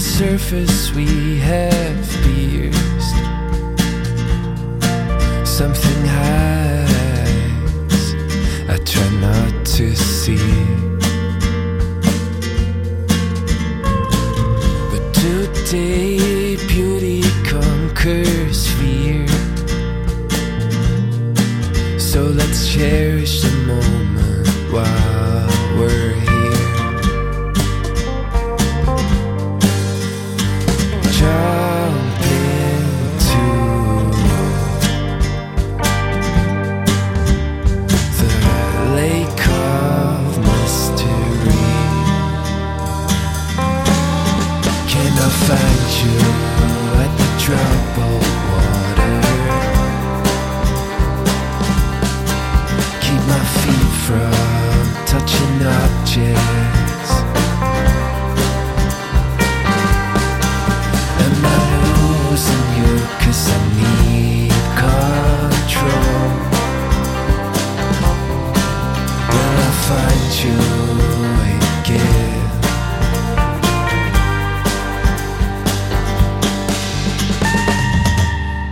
surface we have pierced. Something hides, I try not to see. But today, beauty conquers find you again?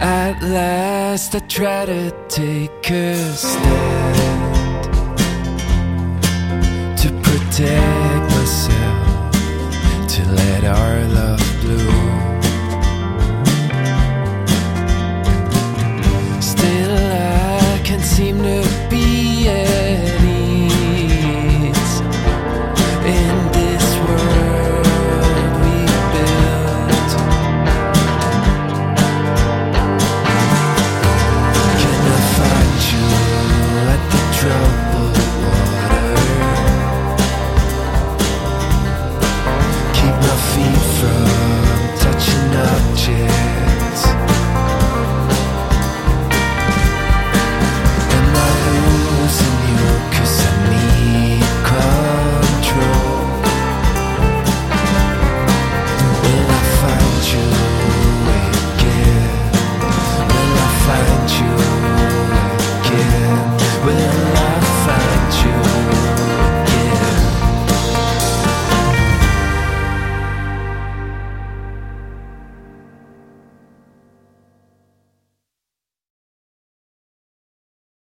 At last I try to take a stand To protect from